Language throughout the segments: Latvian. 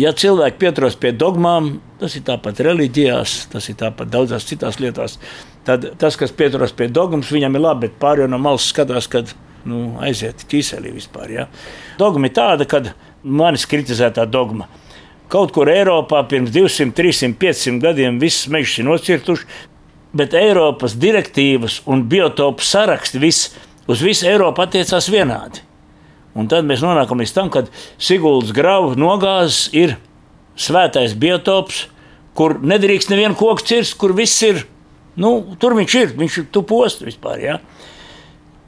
ja cilvēki pieturas pie dogmām, tas ir tāpat reliģijās, tas ir tāpat daudzās citās lietās, tad tas, kas pieturas pie dogmas, viņam ir labi, bet pārējie no malas skatās, kad nu, aiziet ķīselī vispār. Ja? Dogma ir tāda, ka manis kritizētā dogma. Kaut kur Eiropā pirms 200, 300, 500 gadiem viss mežs ir nocirtuši, bet Eiropas direktīvas un biotopu saraksti viss, uz visu Eiropu attiecās vienādi. Un tad mēs nonākam līdz tam, ka Siguldas graudu nogāzes ir svētais biotops, kur nedrīkst nevienu koku cirst, kur viss ir. Nu, tur viņš ir, viņš ir tu post vispār. Ja?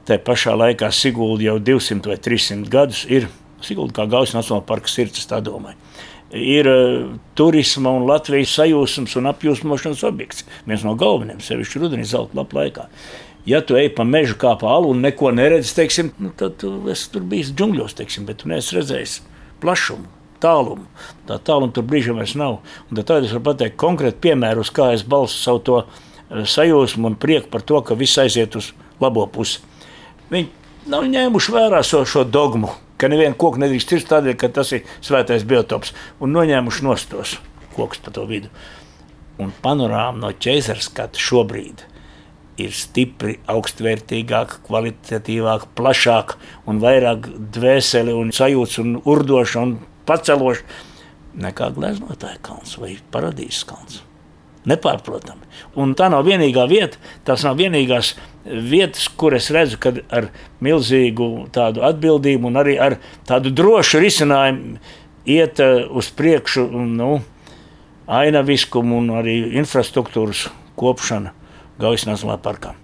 Tā pašā laikā Sigulda jau 200 vai 300 gadus ir Sigulda kā Gaujas Nacionālā parka sirds, tā domāju. Ir uh, turisma un Latvijas sajūsmas un apjūsmošanas objekts. Viens no galvenajiem, sevišķi rudenī, zelta lapa laikā ja tu ej pa mežu kā pa alu un neko neredzi, teiksim, nu, tad tu esi tur bijis džungļos, teiksim, bet tu neesi redzējis plašumu. Tālumu. Tā tāluma tur brīžiem vairs nav. Tad es varu pateikt konkrēti piemēru, uz kā es balstu savu to eh, sajūsmu un prieku par to, ka viss aiziet uz labo pusi. Viņi nav ņēmuši vērā šo, šo dogmu, ka nevienu koku nedrīkst cirst tādēļ, ka tas ir svētais biotops, un noņēmuši nostos kokus pa to vidu. Un panorāma no ķēzara skata šobrīd ir stipri augstvērtīgāka, kvalitatīvāka, plašāka un vairāk dvēseli un sajūta un urdoša un paceloša nekā gleznotāja kalns vai paradīzes kalns. Nepārprotami. Un tā nav vienīgā vieta, tās nav vienīgās vietas, kur es redzu, ka ar milzīgu tādu atbildību un arī ar tādu drošu risinājumu iet eh, uz priekšu nu, ainaviskumu un arī infrastruktūras kopšanu Gaujas Nacionālajā parkā.